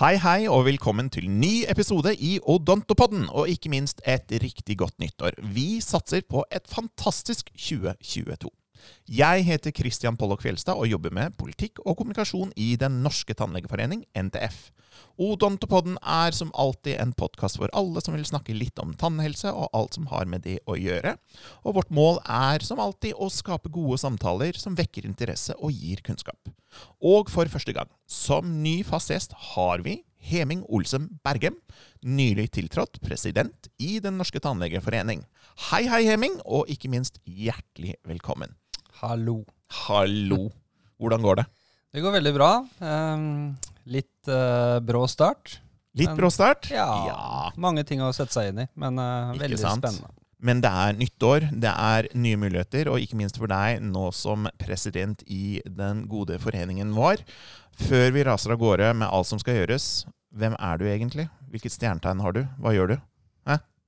Hei, hei, og velkommen til ny episode i Odontopodden, og ikke minst et riktig godt nyttår. Vi satser på et fantastisk 2022. Jeg heter Christian Pollock Fjelstad og jobber med politikk og kommunikasjon i Den norske tannlegeforening, NTF. Odontopodden er som alltid en podkast for alle som vil snakke litt om tannhelse og alt som har med det å gjøre. Og vårt mål er som alltid å skape gode samtaler som vekker interesse og gir kunnskap. Og for første gang, som ny fast gjest, har vi Heming Olsen Bergem, nylig tiltrådt president i Den norske tannlegeforening. Hei, hei, Heming, og ikke minst hjertelig velkommen. Hallo. Hallo. Hvordan går det? Det går veldig bra. Um, litt uh, brå start. Litt Men- brå start? Ja, Ja. Mange ting å sette seg inn i, men uh, veldig sant? spennende. Men det er nyttår, det er nye muligheter, og ikke minst for deg nå som president i den gode foreningen vår. Før vi raser av gårde med alt som skal gjøres, hvem er du egentlig? Hvilket stjernetegn har du? Hva gjør du?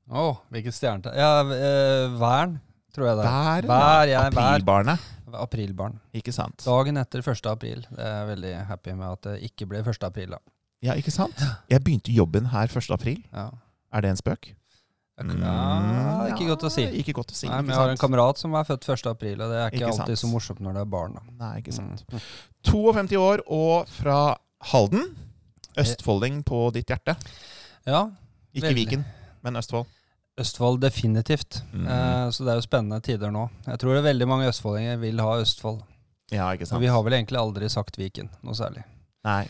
Å, hvilket stjernetegn. Ja, uh, Væren, tror jeg det er. Hver, ja. jeg. Aprilbarnet. Aprilbarn. Ikke sant? Dagen etter 1. april. Det er jeg veldig happy med at det ikke ble 1. april, da. Ja, ikke sant? Jeg begynte jobben her 1. april. Ja. Er det en spøk? Ja, ikke godt å si. Mm, Ikke godt å si. Nei, men jeg har en kamerat som er født 1. april, og det er ikke, Ikke alltid sant. så morsomt når det er barn. da. Nei, ikke sant. Mm. 52 år og fra Halden. Østfolding på ditt hjerte. Ja, Ikke Veldig. Viken, men Østfold. Østfold definitivt. Mm. Eh, så det er jo spennende tider nå. Jeg tror det er veldig mange østfoldinger vil ha Østfold. Ja, ikke Og sant? vi har vel egentlig aldri sagt Viken noe særlig. Nei.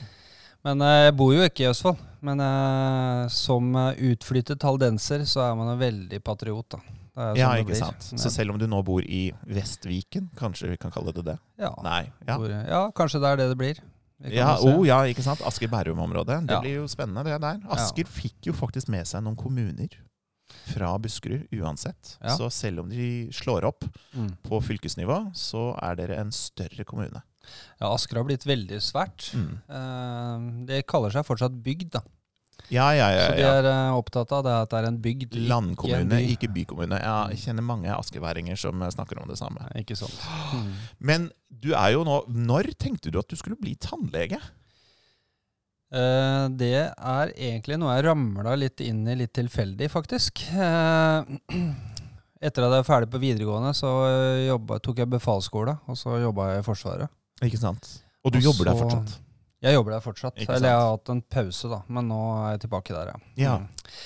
Men eh, jeg bor jo ikke i Østfold. Men eh, som eh, utflyttet haldenser så er man jo veldig patriot, da. Det Ja, sånn det ikke sant. Så selv om du nå bor i Vestviken, kanskje vi kan kalle det det? Ja, Nei. Ja, Bor, ja kanskje det er det det blir. Ja, oh, ja ikke sant. Asker-Bærum-området. Det Ja. blir jo spennende, det der. Asker fikk jo faktisk med seg noen kommuner fra Buskerud uansett. Ja. Så selv om de slår opp Mm. på fylkesnivå, så er dere en større kommune. ja, Asker har blitt veldig svært. Mm. Eh, det kaller seg fortsatt bygd, da. Ja, ja, ja. Så de er eh, opptatt av det at det er en bygd. ikke Landkommune, by. ikke bykommune. Jeg kjenner mange askeværinger som snakker om det samme. Ikke sant. Mm. Men du er jo nå Når tenkte du at du skulle bli tannlege? Eh, det er egentlig noe jeg ramla litt inn i litt tilfeldig, faktisk. Eh, etter at jeg var ferdig på videregående, så jobbet, tok jeg befalsskole, og så jobba jeg i Forsvaret. Ikke sant? Og du Også, jobber der fortsatt? Jeg jobber der fortsatt. Eller jeg har hatt en pause, da, men nå er jeg tilbake der, ja. Ja. Mm.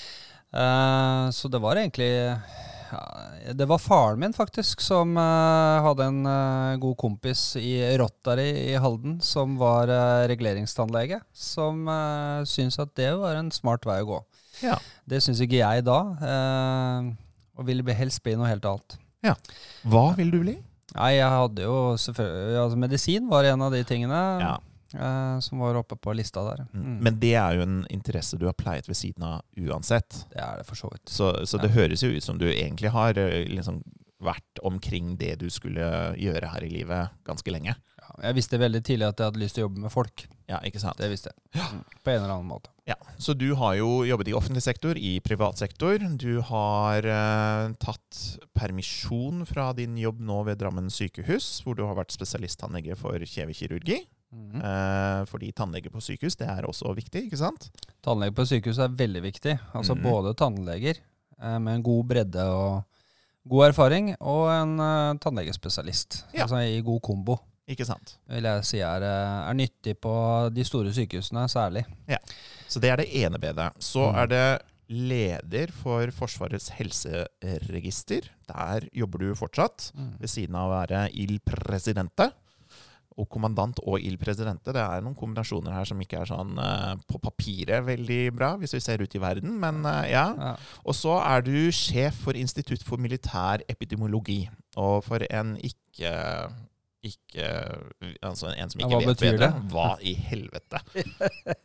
Eh, så det var egentlig ja, Det var faren min, faktisk, som uh, hadde en uh, god kompis i Rotary i Halden, som var uh, reguleringstannlege, som uh, syntes at det var en smart vei å gå. Ja. Det syns ikke jeg da, og ville helst bli noe helt annet. Ja. Hva vil du bli? Nei, jeg hadde jo selvfølgelig altså Medisin var en av de tingene Ja. Eh, som var oppe på lista der. Mm. Men det er jo en interesse du har pleiet ved siden av uansett. det er det for så vidt. Så, så det Ja. høres jo ut som du egentlig har eh, liksom vært omkring det du skulle gjøre her i livet ganske lenge. Ja, jeg visste veldig tidlig at jeg hadde lyst til å jobbe med folk. Ja, ikke sant? Det visste jeg. Ja. På en eller annen måte. Ja, Så du har jo jobbet i offentlig sektor, i privat sektor. Du har eh, tatt permisjon fra din jobb nå ved Drammen sykehus, hvor du har vært spesialisttannlege for kjevekirurgi. Mhm. -hmm. fordi tannlege på sykehus, det er også viktig, ikke sant? Tannlege på sykehus er veldig viktig. Altså Mhm. både tannleger eh, med en god bredde og god erfaring, og en eh, tannlegespesialist. Ja. Altså i god kombo. Ikke sant? vil jeg si er, er nyttig på de store sykehusene særlig. Så det er det ene bedet. Så Mm. er det leder for Forsvarets helseregister. Der jobber du fortsatt, ved siden av å være Il Presidente. Og kommandant og Il Presidente, det er noen kombinasjoner her som ikke er sånn uh, på papiret veldig bra, hvis vi ser ut i verden, men uh, ja. Ja. Og så er du sjef for Institutt for militær epidemiologi. Og for en ikke ikke Altså en som ikke ja, vet bedre. det? Hva i helvete?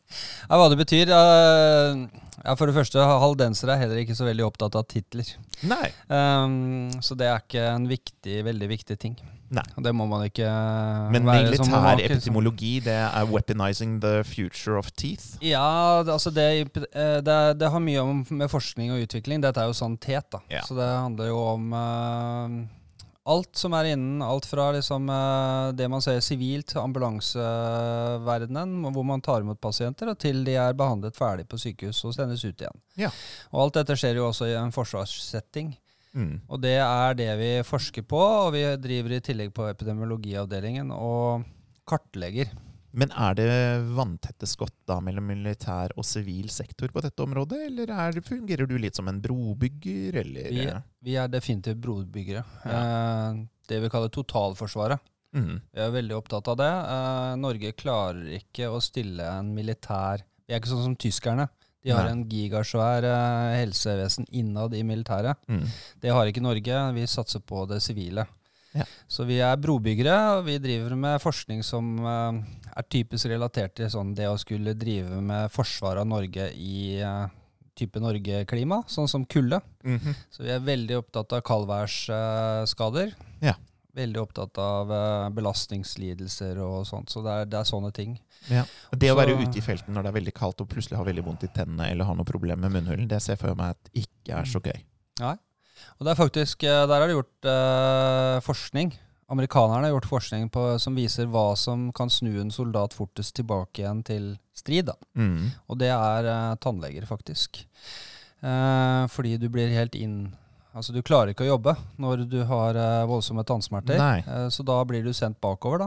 Ja, hva det betyr? ja, for det første, haldensere er heller ikke så veldig opptatt av titler. Nei. Um, så det er ikke en viktig, veldig viktig ting. Nei. Det må man ikke Men være som militær man ikke- det er weaponizing the future of teeth. Ja, altså det, eh, det, det har mye om, med forskning og utvikling. Dette er jo sanitet, da. Ja. Så det handler jo om eh, alt som er innen. Alt fra liksom, eh, det man ser sivilt, ambulanseverdenen, hvor man tar imot pasienter, og til de er behandlet ferdig på sykehus og sendes ut igjen. Ja. Og alt dette skjer jo også i en forsvarssetting. Mm. Og det er det vi forsker på, og vi driver i tillegg på epidemiologiavdelingen og kartlegger. Men er det vanntette skott da mellom militær og sivil sektor på dette området, eller er, fungerer du litt som en brobygger, eller Vi, vi er definitivt brobyggere. Eh, det vi kaller totalforsvaret. mm. Vi er veldig opptatt av det. Eh, Norge klarer ikke å stille en militær Vi er ikke sånn som tyskerne. De har Nei. en gigasvær eh, helsevesen innad i militæret. Mm. Det har ikke Norge. Vi satser på det sivile. Ja. Så vi er brobyggere, og vi driver med forskning som eh, er typisk relatert til sånn det å skulle drive med forsvar av Norge i eh, type Norge-klima, sånn som kulde. Mhm. Så vi er veldig opptatt av kaldværsskader. Ja. Veldig opptatt av eh, belastningslidelser og sånt. Så det er, det er sånne ting. Det å være ute i felten når det er veldig kaldt og plutselig har veldig vondt i tennene eller har noe problem med munnhulen, det ser jeg for meg at ikke er så gøy. Og det er faktisk, eh, Der er det gjort eh, forskning. Amerikanerne har gjort forskning på, som viser hva som kan snu en soldat fortest tilbake igjen til strid. Mm. Og det er eh, tannleger, faktisk. Eh, fordi du blir helt inn Altså, du klarer ikke å jobbe når du har eh, voldsomme tannsmerter. Eh, så da blir du sendt bakover, da.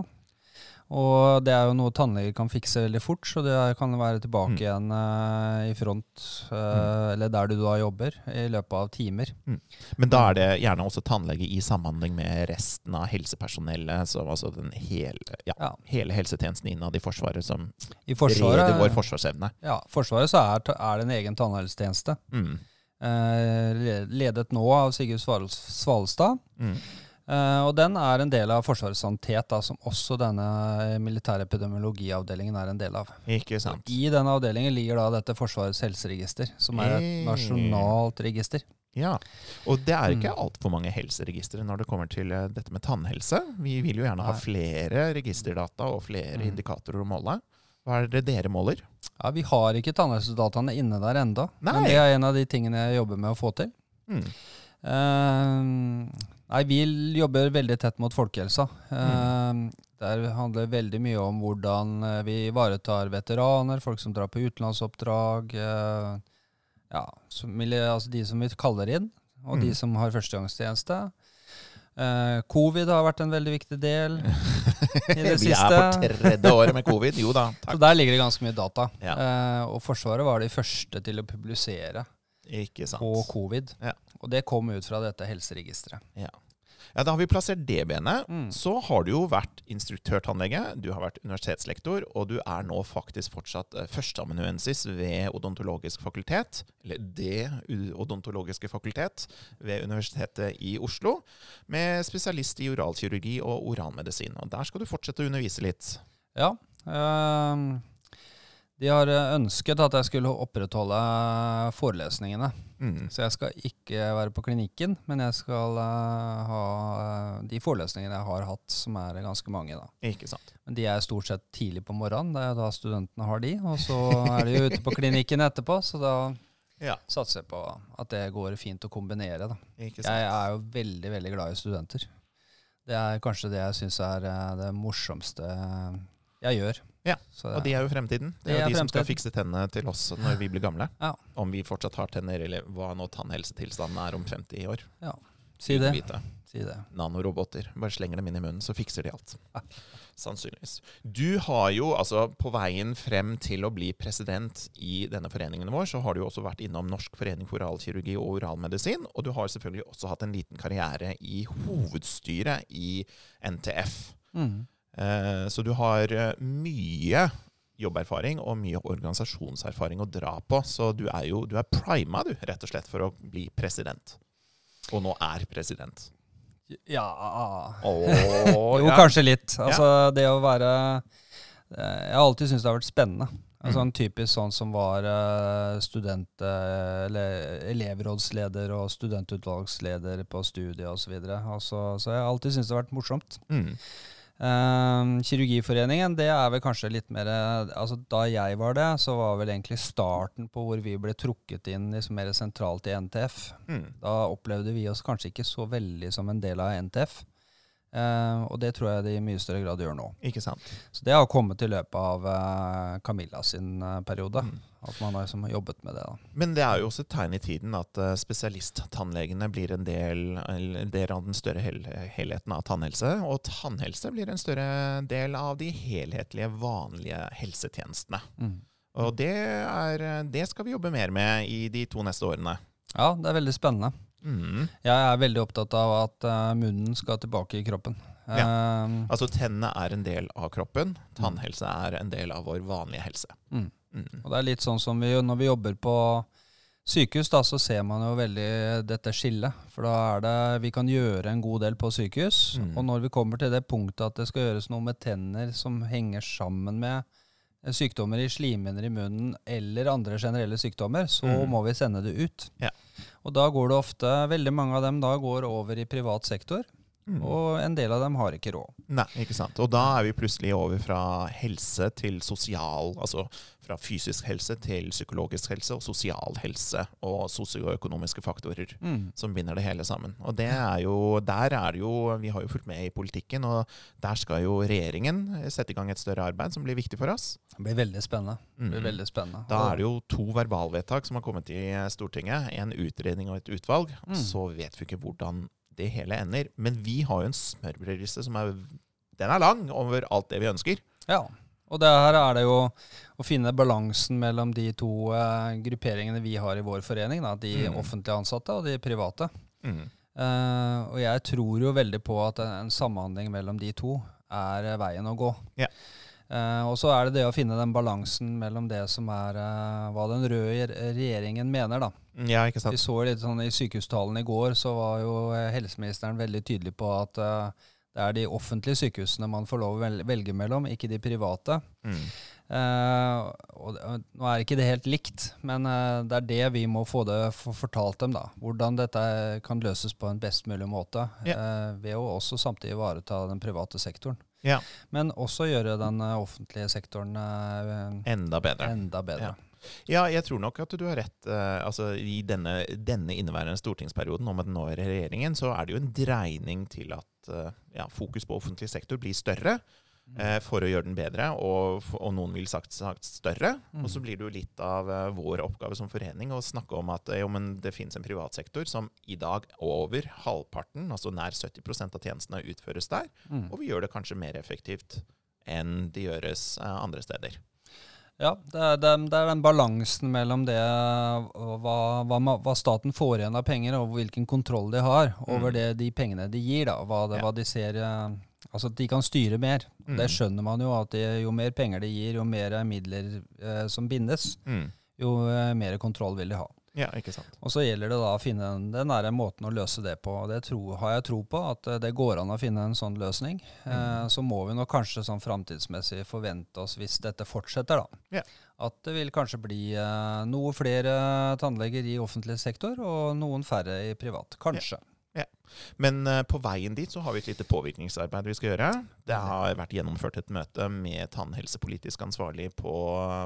Og det er jo noe tannleger kan fikse veldig fort, så det kan være tilbake Mm. igjen uh, i front, eh, eller der du da jobber, i løpet av timer. Men da er det gjerne også tannlege i samhandling med resten av helsepersonellet, så altså den hele, ja, Ja. hele helsetjenesten innad i Forsvaret som I reder vår forsvarsevne. ja, forsvaret så er, er det en egen tannhelsetjeneste. Mm. Eh, ledet nå av Sigurd Svalstad. Mm. Eh, og den er en del av Forsvarets sanitet, da, som også denne militærepidemiologiavdelingen er en del av. Ikke sant. I denne avdelingen ligger da dette Forsvarets helseregister, som er et nasjonalt register. Ja, og det er ikke Mm. altfor mange helseregistre når det kommer til eh, dette med tannhelse. Vi vil jo gjerne ha flere registerdata og flere Mm. indikatorer å måle. Hva er det dere måler? Ja, Vi har ikke tannhelsedataene inne der enda, Nei. men det er en av de tingene jeg jobber med å få til. Mm. Eh, nei, vi jobber veldig tett mot folkehelsa. Mm. Eh, Der handler veldig mye om hvordan eh, vi ivaretar veteraner, folk som drar på utenlandsoppdrag. eh, ja, som, altså de som vi kaller inn, og Mm. de som har førstegangstjeneste. Uh, covid har vært en veldig viktig del i det Vi er på tredje året med covid. Jo da, Så der ligger det ganske mye data. Ja. Uh, og Forsvaret var de første til å publisere på covid. Ja. Og det kom ut fra dette helseregisteret. Ja, Da har vi plassert det benet. Mm. Så har du jo vært instruktørtannlege, du har vært universitetslektor, og du er nå faktisk fortsatt eh, førsteamanuensis ved odontologisk fakultet, eller det odontologiske fakultet ved Universitetet i Oslo, med spesialist i oralkirurgi og oralmedisin. Og der skal du fortsette å undervise litt. Ja. ehm, de har eh, ønsket at jeg skulle opprettholde forelesningene. Mm. Så jeg skal ikke være på klinikken, men jeg skal eh, ha eh, de forelesningene jeg har hatt, som er ganske mange. da. Ikke sant. Men de er stort sett tidlig på morgenen, det er da studentene har de. Og så er de jo ute på klinikken etterpå, så da Ja, satser jeg på at det går fint å kombinere. da. ikke sant. Jeg er jo veldig, veldig glad i studenter. Det er kanskje det jeg syns er eh, det morsomste jeg gjør. Ja, Så Og de er jo fremtiden. Det er Det jo de de som skal fikse tennene til oss når vi blir gamle. Ja. Om vi fortsatt har tenner, eller hva nå tannhelsetilstanden er om 50 år. Si det. Si det. nanoroboter. Bare slenger dem inn i munnen, så fikser de alt. Sannsynligvis. Du har jo, altså på veien frem til å bli president i denne foreningen vår, så har du jo også vært innom Norsk forening for oralkirurgi og oralmedisin, og du har selvfølgelig også hatt en liten karriere i hovedstyret i NTF. Mm. Eh, så du har eh, mye jobberfaring og mye organisasjonserfaring å dra på, så du er jo du er prima, du, rett og slett, for å bli president. Og nå er president. Ja oh, Jo, ja. kanskje litt. Altså, det å være eh, Jeg har alltid syntes det har vært spennende. Altså, en typisk sånn som var student... eller elevrådsleder og studentutvalgsleder på studiet osv. Altså, så jeg har alltid syntes det har vært morsomt. Mm. Eh, kirurgiforeningen, det er vel kanskje litt mer altså Da jeg var det, så var vel egentlig starten på hvor vi ble trukket inn liksom mer sentralt i NTF. Mm. Da opplevde vi oss kanskje ikke så veldig som en del av NTF. Eh, og det tror jeg de i mye større grad gjør nå. Ikke sant. Så det har kommet i løpet av uh, Camilla sin uh, periode. Mm. At man har liksom jobbet med det. da. Men det er jo også et tegn i tiden at uh, spesialisttannlegene blir en del, en del av den større hel helheten av tannhelse. Og tannhelse blir en større del av de helhetlige, vanlige helsetjenestene. Mm. Og det, er, det skal vi jobbe mer med i de to neste årene. Ja, det er veldig spennende. Mm. Jeg er veldig opptatt av at eh, munnen skal tilbake i kroppen. Eh, Altså tennene er en del av kroppen. Tannhelse er en del av vår vanlige helse. mm. Mm. Og det er litt sånn som vi, når vi jobber på sykehus, da, så ser man jo veldig dette skillet. For da er det Vi kan gjøre en god del på sykehus. Mm. Og når vi kommer til det punktet at det skal gjøres noe med tenner som henger sammen med sykdommer i slimhinner i munnen eller andre generelle sykdommer, så Mm. må vi sende det ut. Ja. Og da går det ofte Veldig mange av dem da går over i privat sektor, Mm. og en del av dem har ikke råd. Nei, ikke sant. Og da er vi plutselig over fra helse til sosial, altså fra fysisk helse til psykologisk helse og sosial helse og sosioøkonomiske faktorer Mm. som binder det hele sammen. Og det er jo, der er det jo, vi har jo fulgt med i politikken, og der skal jo regjeringen sette i gang et større arbeid som blir viktig for oss. Det blir veldig spennende. Mm. blir veldig spennende. Da er det jo to verbalvedtak som har kommet i Stortinget, en utredning og et utvalg. Mm. Så vet vi ikke hvordan det hele ender. Men vi har jo en smørbrødliste som er Den er lang over alt det vi ønsker. Ja, og det her er det jo å finne balansen mellom de to eh, grupperingene vi har i vår forening. Da, de Mm. offentlig ansatte og de private. Mm. Eh, og jeg tror jo veldig på at en samhandling mellom de to er eh, veien å gå. Yeah. Og så er det det å finne den balansen mellom det som er eh, hva den røde regjeringen mener, da. Ja, ikke Vi så litt sånn I sykehustalen i går så var jo eh, helseministeren veldig tydelig på at uh, det er de offentlige sykehusene man får lov å velge mellom, ikke de private. Mm. Uh, og nå er ikke det helt likt, men uh, det er det vi må få, det, få fortalt dem. da. Hvordan dette kan løses på en best mulig måte. eh, ved å også samtidig ivareta den private sektoren. Yeah. Men også gjøre den offentlige sektoren Enda bedre. enda bedre. Ja, jeg tror nok at du har rett. eh, altså I denne, denne inneværende stortingsperioden og med den nåværende regjeringen, så er det jo en dreining til at eh, ja, fokus på offentlig sektor blir større. eh, for å gjøre den bedre, og, og noen vil sagt, sagt større. Og så blir det jo litt av vår oppgave som forening å snakke om at jo, det finnes en privatsektor som i dag over halvparten, altså nær 70% av tjenestene, utføres der. Mm. Og vi gjør det kanskje mer effektivt enn det gjøres andre steder. Ja, det er, det, er- den balansen mellom det og hva, hva, hva staten får igjen av penger, og hvilken kontroll de har over Mm. det, de pengene de gir. da, Hva, det, Ja. hva de ser eh, Altså at de kan styre mer. Mm. Det skjønner man jo, at de, jo mer penger de gir, jo mer midler eh, som bindes, Mm. jo eh, mer kontroll vil de ha. Ja, ikke sant. Og så gjelder det da å finne den, nære måten å løse det på. Det tro, har jeg tro på, at eh, det går an å finne en sånn løsning. Mm. Eh, så må vi nok kanskje sånn framtidsmessig forvente oss, hvis dette fortsetter, da, Ja. at det vil kanskje bli eh, noe flere tannleger i offentlig sektor og noen færre i privat. Kanskje. Men eh, på veien dit så har vi et lite påvirkningsarbeid vi skal gjøre. Det har vært gjennomført et møte med tannhelsepolitisk ansvarlig på,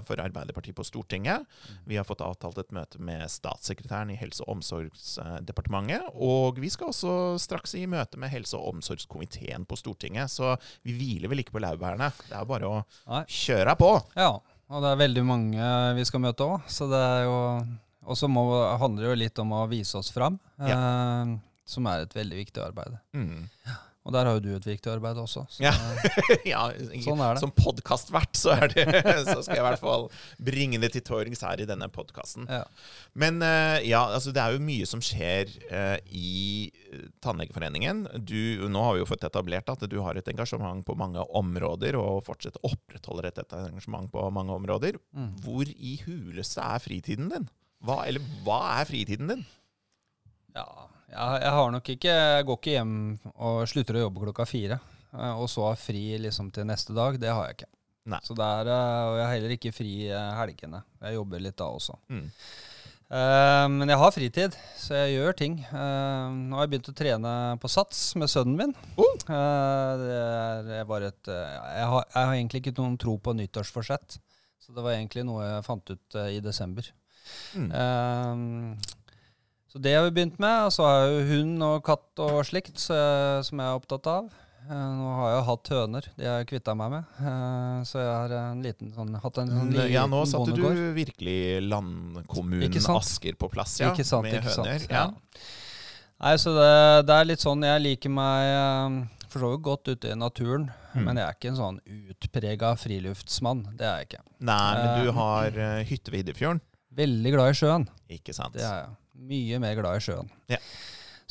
for Arbeiderpartiet på Stortinget. Vi har fått avtalt et møte med statssekretæren i Helse- og omsorgsdepartementet. Og vi skal også straks i møte med helse- og omsorgskomiteen på Stortinget. Så vi hviler vel ikke på laurbærene. Det er bare å Nei. kjøre på. Ja, og det er veldig mange vi skal møte òg, så det er jo Og så handler det jo litt om å vise oss fram, eh, som er et veldig viktig arbeid. Mm. Og der har jo du et viktig arbeid også. Så, Ja. ja, Sånn er det. Som podkastvert så, så skal jeg i hvert fall bringe det til torgs her i denne podkasten. ja. Men eh, ja, altså det er jo mye som skjer uh, i eh, Tannlegeforeningen. Du, nå har vi jo fått etablert at du har et engasjement på mange områder, og fortsatt opprettholder et engasjement på mange områder. Mm. Hvor i huleste er fritiden din? Hva, eller hva er fritiden din? Ja, jeg, jeg har nok ikke Jeg går ikke hjem og slutter å jobbe klokka fire. eh, Og så har fri liksom til neste dag. Det har jeg ikke. Nei. Så der, er, eh, Og jeg har heller ikke fri eh, helgene. Jeg jobber litt da også. Mm. Uh, men jeg har fritid, så jeg gjør ting. Uh, nå har jeg begynt å trene på sats med sønnen min. Uh. Det er bare et jeg, har, jeg har egentlig ikke noen tro på nyttårsforsett. Så det var egentlig noe jeg fant ut i desember. Mm. Så det har vi begynt med. Og så har jeg jo hund og katt og slikt så som jeg er opptatt av. Eh, nå har jeg jo hatt høner, de har jeg kvitta meg med. Eh, så jeg har en liten sånn, hatt en sånn liten Ja, nå satte du virkelig landkommunen Asker på plass, ja. Ikke sant, med ikke sant. høner. Ja. Ja. Nei, så det, det er litt sånn Jeg liker meg eh, for så vidt godt ute i naturen, Mm. men jeg er ikke en sånn utprega friluftsmann. Det er jeg ikke. Nei, men du har hytte ved Iddefjorden, Veldig glad i sjøen. ikke sant? Det er jeg. Mye mer glad i sjøen. Ja.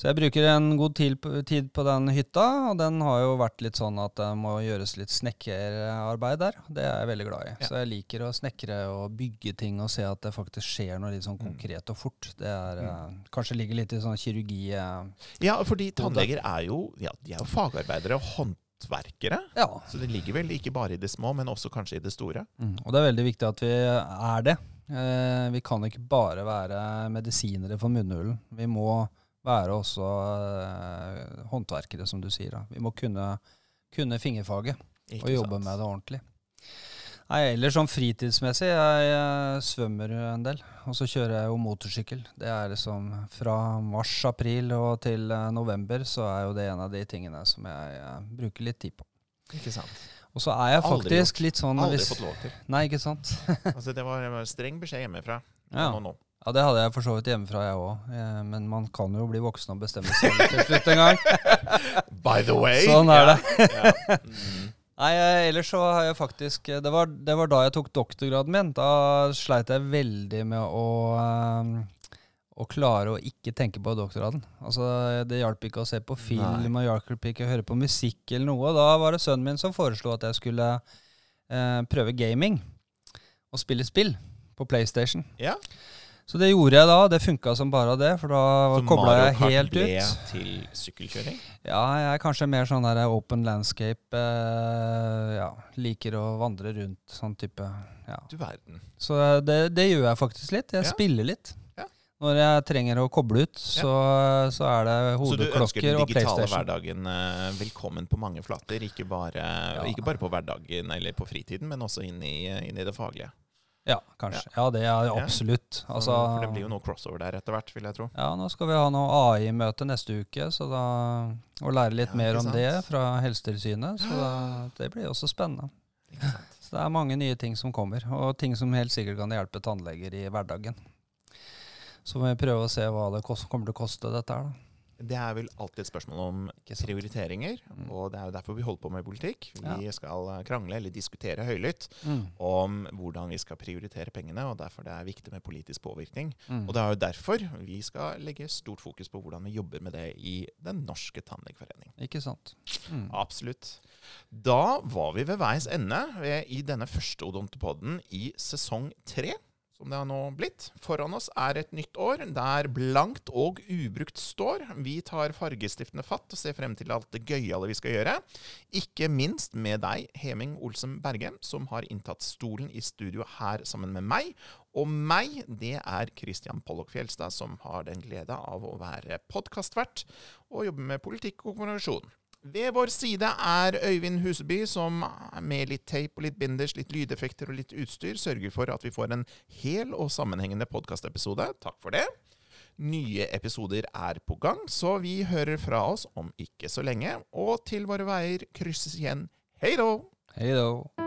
Så jeg bruker en god tid på, den hytta, og den har jo vært litt sånn at det må gjøres litt snekkerarbeid der. Det er jeg veldig glad i. Ja. Så jeg liker å snekre og bygge ting og se at det faktisk skjer noe litt sånn Mm. konkret og fort. Det er mm. kanskje ligger litt i sånn kirurgi eh, Ja, fordi tannleger er jo, ja, de er jo fagarbeidere og håndverkere. Ja. Så det ligger vel ikke bare i det små, men også kanskje i det store. Mm. Og det er veldig viktig at vi er det. Eh, vi kan ikke bare være medisinere for munnhulen. Vi må være også eh, håndverkere, som du sier. Da. Vi må kunne, kunne fingerfaget Ikke og jobbe sant? med det ordentlig. Nei, Ellers sånn fritidsmessig, jeg jeg svømmer en del. Og så kjører jeg jo motorsykkel. Det er liksom fra mars-april og til eh, november, så er jo det en av de tingene som jeg jeg bruker litt tid på. Ikke sant? Og så er jeg faktisk litt sånn Aldri hvis- fått lov til. Nei, ikke sant? Altså, det var det var streng beskjed hjemmefra. Ja. Nå, nå. Ja, det hadde jeg for så vidt hjemmefra, jeg òg. Men man kan jo bli voksen og bestemme seg til slutt en gang. By the way. Sånn er det. Ja. Mm. Nei, eh, ellers så har jeg faktisk det var, det var da jeg tok doktorgraden min. Da sleit jeg veldig med å ehm, å klare å ikke tenke på doktorgraden. Altså, Det hjalp ikke å se på film, Nei. og hjalp ikke å høre på musikk eller noe. Og Da var det sønnen min som foreslo at jeg skulle eh, prøve gaming. Og spille spill på PlayStation. ja. Så det gjorde jeg da. Det funka som bare det, for da kobla jeg helt ut. Så Mario Kart ble til sykkelkjøring? Ja, jeg er kanskje mer sånn der open landscape. Eh, ja, liker å vandre rundt, sånn type. Ja. Du verden. Så det, det gjør jeg faktisk litt. Jeg Ja. spiller litt. Ja. Når jeg trenger å koble ut, så, så er det hodeklokker og PlayStation. Så du ønsker den digitale hverdagen eh, velkommen på mange flater? Ikke bare, Ja. ikke bare på hverdagen eller på fritiden, men også inn i, inn i det faglige. Ja, kanskje. Ja, det er Ja. absolutt. Så- Altså, for det blir jo noe crossover der etter hvert, vil jeg tro. Ja, nå skal vi ha noe AI-møte neste uke, så da, og lære litt Ja, mer om det fra Helsetilsynet. Så da, det blir også spennende. Ikke sant? Så det er mange nye ting som kommer, og ting som helt sikkert kan hjelpe tannleger i hverdagen. Så må vi prøve å se hva det kommer til å koste dette her, da. Det er vel alltid et spørsmål om prioriteringer, Mm. og det er jo derfor vi holder på med politikk. Vi Ja. skal eh, krangle eller diskutere høylytt om hvordan vi skal prioritere pengene, og derfor det er viktig med politisk påvirkning. Mm. Og det er jo derfor vi skal legge stort fokus på hvordan vi jobber med det i Den norske tannlegeforening. Ikke sant. Mm. Absolutt. Da var vi ved veis ende i denne første Odontopodden i sesong tre, som det har nå blitt. Foran oss er et nytt år der blankt og ubrukt står. Vi tar fargestiftende fatt og ser frem til alt det gøyale vi skal gjøre. Ikke minst med deg, Heming Olsen Berge, som har inntatt stolen i studio her sammen med meg. Og meg, det er Christian Pollock Fjelstad, som har den glede av å være podkastvert og jobbe med politikk og kommunikasjon. Ved vår side er Øyvind Huseby, som med litt tape og litt binders, litt lydeffekter og litt utstyr sørger for at vi får en hel og sammenhengende podkastepisode. Takk for det. Nye episoder er på gang, så vi hører fra oss om ikke så lenge. Og til våre veier krysses igjen. Hei då! Hei då.